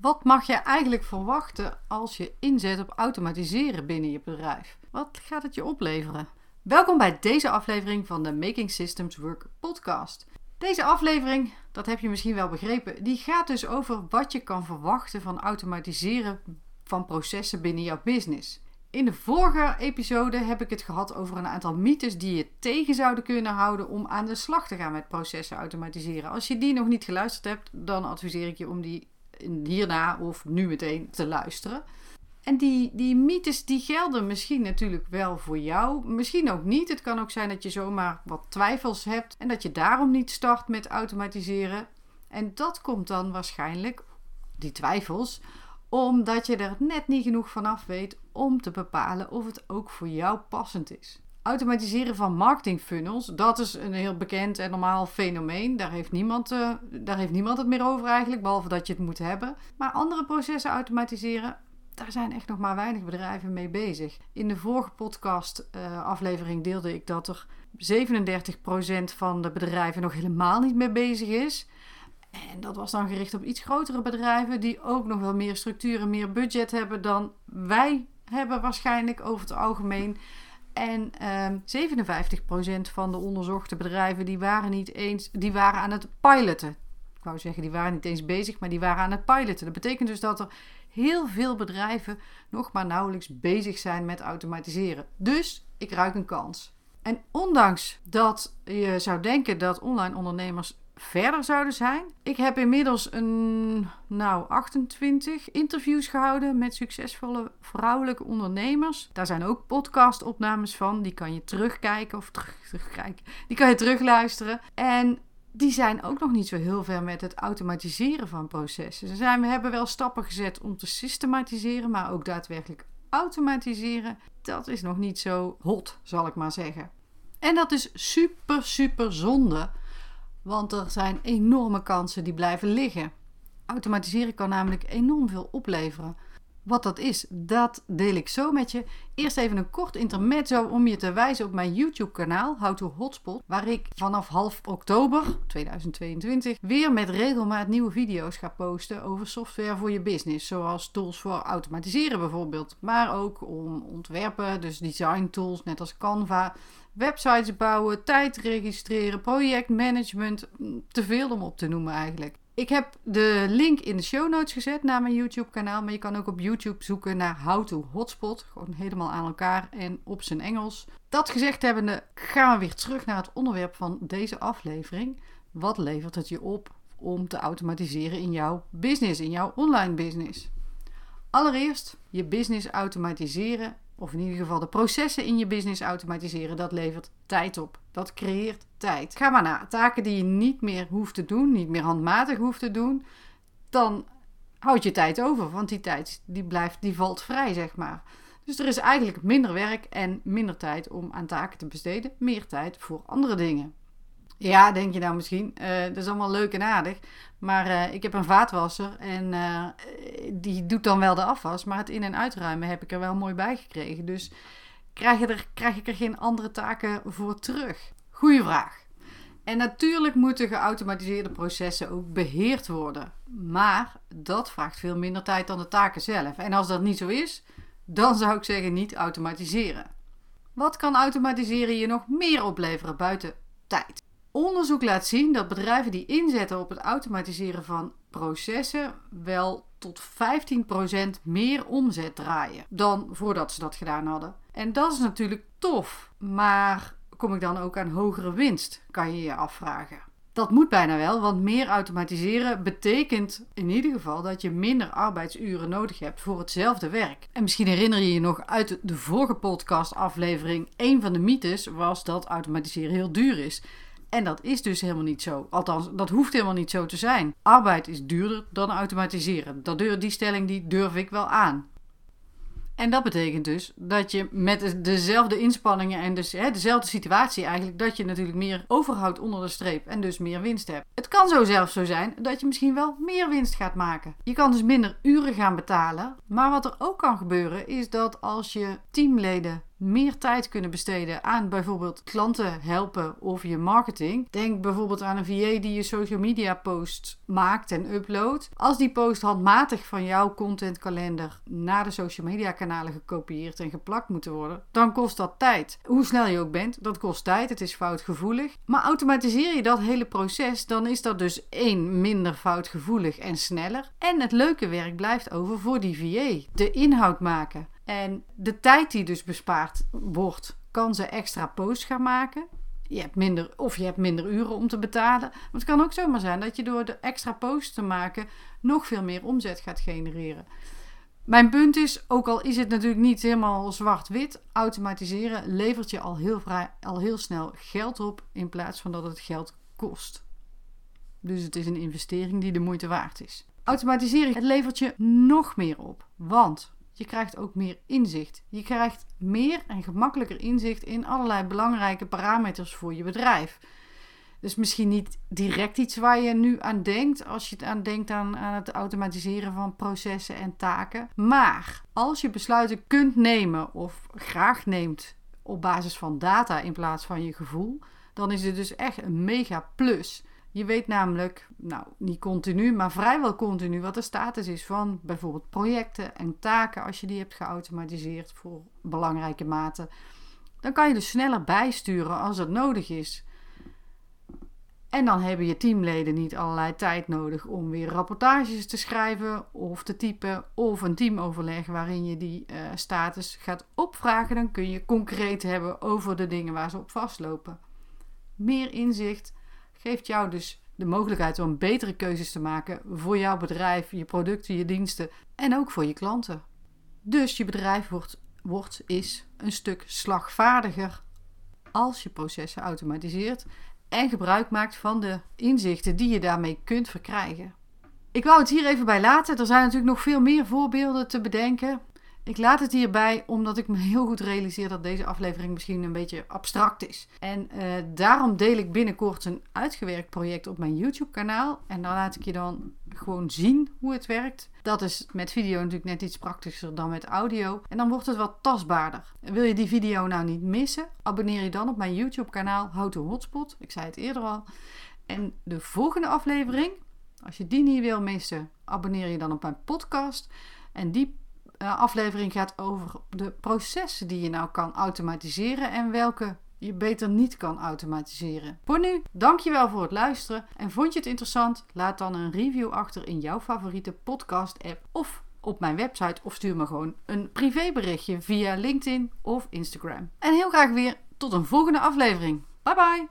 Wat mag je eigenlijk verwachten als je inzet op automatiseren binnen je bedrijf? Wat gaat het je opleveren? Welkom bij deze aflevering van de Making Systems Work podcast. Deze aflevering, dat heb je misschien wel begrepen, die gaat dus over wat je kan verwachten van automatiseren van processen binnen jouw business. In de vorige episode heb ik het gehad over een aantal mythes die je tegen zouden kunnen houden om aan de slag te gaan met processen automatiseren. Als je die nog niet geluisterd hebt, dan adviseer ik je om die hierna of nu meteen te luisteren. En die, die mythes die gelden misschien natuurlijk wel voor jou, misschien ook niet. Het kan ook zijn dat je zomaar wat twijfels hebt en dat je daarom niet start met automatiseren. En dat komt dan waarschijnlijk, die twijfels, omdat je er net niet genoeg van af weet om te bepalen of het ook voor jou passend is. Automatiseren van marketingfunnels, dat is een heel bekend en normaal fenomeen. Daar heeft, niemand, uh, daar heeft niemand het meer over eigenlijk, behalve dat je het moet hebben. Maar andere processen automatiseren, daar zijn echt nog maar weinig bedrijven mee bezig. In de vorige podcast uh, aflevering deelde ik dat er 37% van de bedrijven nog helemaal niet mee bezig is. En dat was dan gericht op iets grotere bedrijven die ook nog wel meer structuur en meer budget hebben dan wij hebben waarschijnlijk over het algemeen. En um, 57% van de onderzochte bedrijven die waren niet eens, die waren aan het piloten. Ik wou zeggen, die waren niet eens bezig, maar die waren aan het piloten. Dat betekent dus dat er heel veel bedrijven nog maar nauwelijks bezig zijn met automatiseren. Dus ik ruik een kans. En ondanks dat je zou denken dat online ondernemers verder zouden zijn. Ik heb inmiddels een, nou, 28 interviews gehouden met succesvolle vrouwelijke ondernemers. Daar zijn ook podcastopnames van. Die kan je terugkijken of terug, terugkijken. Die kan je terugluisteren. En die zijn ook nog niet zo heel ver met het automatiseren van processen. Ze zijn, we hebben wel stappen gezet om te systematiseren, maar ook daadwerkelijk automatiseren, dat is nog niet zo hot, zal ik maar zeggen. En dat is super, super zonde. Want er zijn enorme kansen die blijven liggen. Automatiseren kan namelijk enorm veel opleveren. Wat dat is, dat deel ik zo met je. Eerst even een kort intermezzo om je te wijzen op mijn YouTube-kanaal How to Hotspot, waar ik vanaf half oktober 2022 weer met regelmaat nieuwe video's ga posten over software voor je business, zoals tools voor automatiseren bijvoorbeeld, maar ook om ontwerpen, dus design tools net als Canva, websites bouwen, tijd registreren, projectmanagement, te veel om op te noemen eigenlijk. Ik heb de link in de show notes gezet naar mijn YouTube kanaal. Maar je kan ook op YouTube zoeken naar How to Hotspot. Gewoon helemaal aan elkaar en op zijn Engels. Dat gezegd hebbende gaan we weer terug naar het onderwerp van deze aflevering. Wat levert het je op om te automatiseren in jouw business, in jouw online business? Allereerst je business automatiseren of in ieder geval de processen in je business automatiseren, dat levert tijd op. Dat creëert tijd. Ga maar na. Taken die je niet meer hoeft te doen, niet meer handmatig hoeft te doen, dan houd je tijd over, want die tijd die blijft, die valt vrij, zeg maar. Dus er is eigenlijk minder werk en minder tijd om aan taken te besteden, meer tijd voor andere dingen. Ja, denk je nou misschien. Uh, dat is allemaal leuk en aardig. Maar uh, ik heb een vaatwasser en uh, die doet dan wel de afwas. Maar het in- en uitruimen heb ik er wel mooi bij gekregen. Dus krijg, je er, krijg ik er geen andere taken voor terug? Goeie vraag. En natuurlijk moeten geautomatiseerde processen ook beheerd worden. Maar dat vraagt veel minder tijd dan de taken zelf. En als dat niet zo is, dan zou ik zeggen niet automatiseren. Wat kan automatiseren je nog meer opleveren buiten tijd? Onderzoek laat zien dat bedrijven die inzetten op het automatiseren van processen wel tot 15% meer omzet draaien dan voordat ze dat gedaan hadden. En dat is natuurlijk tof, maar kom ik dan ook aan hogere winst, kan je je afvragen. Dat moet bijna wel, want meer automatiseren betekent in ieder geval dat je minder arbeidsuren nodig hebt voor hetzelfde werk. En misschien herinner je je nog uit de vorige podcast-aflevering: een van de mythes was dat automatiseren heel duur is. En dat is dus helemaal niet zo. Althans, dat hoeft helemaal niet zo te zijn. Arbeid is duurder dan automatiseren. Dat, die stelling die durf ik wel aan. En dat betekent dus dat je met dezelfde inspanningen en dus, hè, dezelfde situatie eigenlijk, dat je natuurlijk meer overhoudt onder de streep en dus meer winst hebt. Het kan zo zelfs zo zijn dat je misschien wel meer winst gaat maken. Je kan dus minder uren gaan betalen. Maar wat er ook kan gebeuren is dat als je teamleden meer tijd kunnen besteden aan bijvoorbeeld klanten helpen of je marketing. Denk bijvoorbeeld aan een VA die je social media post maakt en uploadt. Als die post handmatig van jouw contentkalender naar de social media kanalen gekopieerd en geplakt moeten worden, dan kost dat tijd. Hoe snel je ook bent, dat kost tijd. Het is foutgevoelig. Maar automatiseer je dat hele proces, dan is dat dus één minder foutgevoelig en sneller. En het leuke werk blijft over voor die VA. De inhoud maken. En de tijd die dus bespaard wordt, kan ze extra posts gaan maken. Je hebt minder, of je hebt minder uren om te betalen. Maar het kan ook zomaar zijn dat je door de extra posts te maken nog veel meer omzet gaat genereren. Mijn punt is, ook al is het natuurlijk niet helemaal zwart-wit, automatiseren levert je al heel, al heel snel geld op in plaats van dat het geld kost. Dus het is een investering die de moeite waard is. Automatisering het levert je nog meer op, want je krijgt ook meer inzicht. Je krijgt meer en gemakkelijker inzicht in allerlei belangrijke parameters voor je bedrijf. Dus misschien niet direct iets waar je nu aan denkt als je het aan denkt aan, aan het automatiseren van processen en taken. Maar als je besluiten kunt nemen of graag neemt op basis van data in plaats van je gevoel, dan is het dus echt een mega plus. Je weet namelijk, nou niet continu, maar vrijwel continu wat de status is van bijvoorbeeld projecten en taken als je die hebt geautomatiseerd voor belangrijke maten. Dan kan je dus sneller bijsturen als het nodig is. En dan hebben je teamleden niet allerlei tijd nodig om weer rapportages te schrijven of te typen of een teamoverleg waarin je die uh, status gaat opvragen. Dan kun je concreet hebben over de dingen waar ze op vastlopen. Meer inzicht geeft jou dus de mogelijkheid om betere keuzes te maken voor jouw bedrijf, je producten, je diensten en ook voor je klanten. Dus je bedrijf wordt, wordt is een stuk slagvaardiger als je processen automatiseert en gebruik maakt van de inzichten die je daarmee kunt verkrijgen. Ik wou het hier even bij laten. Er zijn natuurlijk nog veel meer voorbeelden te bedenken. Ik laat het hierbij omdat ik me heel goed realiseer dat deze aflevering misschien een beetje abstract is. En uh, daarom deel ik binnenkort een uitgewerkt project op mijn YouTube-kanaal. En dan laat ik je dan gewoon zien hoe het werkt. Dat is met video natuurlijk net iets praktischer dan met audio. En dan wordt het wat tastbaarder. wil je die video nou niet missen? Abonneer je dan op mijn YouTube-kanaal How to Hotspot. Ik zei het eerder al. En de volgende aflevering, als je die niet wil missen, abonneer je dan op mijn podcast. En die aflevering gaat over de processen die je nou kan automatiseren en welke je beter niet kan automatiseren. Voor nu, dankjewel voor het luisteren. En vond je het interessant? Laat dan een review achter in jouw favoriete podcast-app of op mijn website of stuur me gewoon een privéberichtje via LinkedIn of Instagram. En heel graag weer tot een volgende aflevering. Bye bye!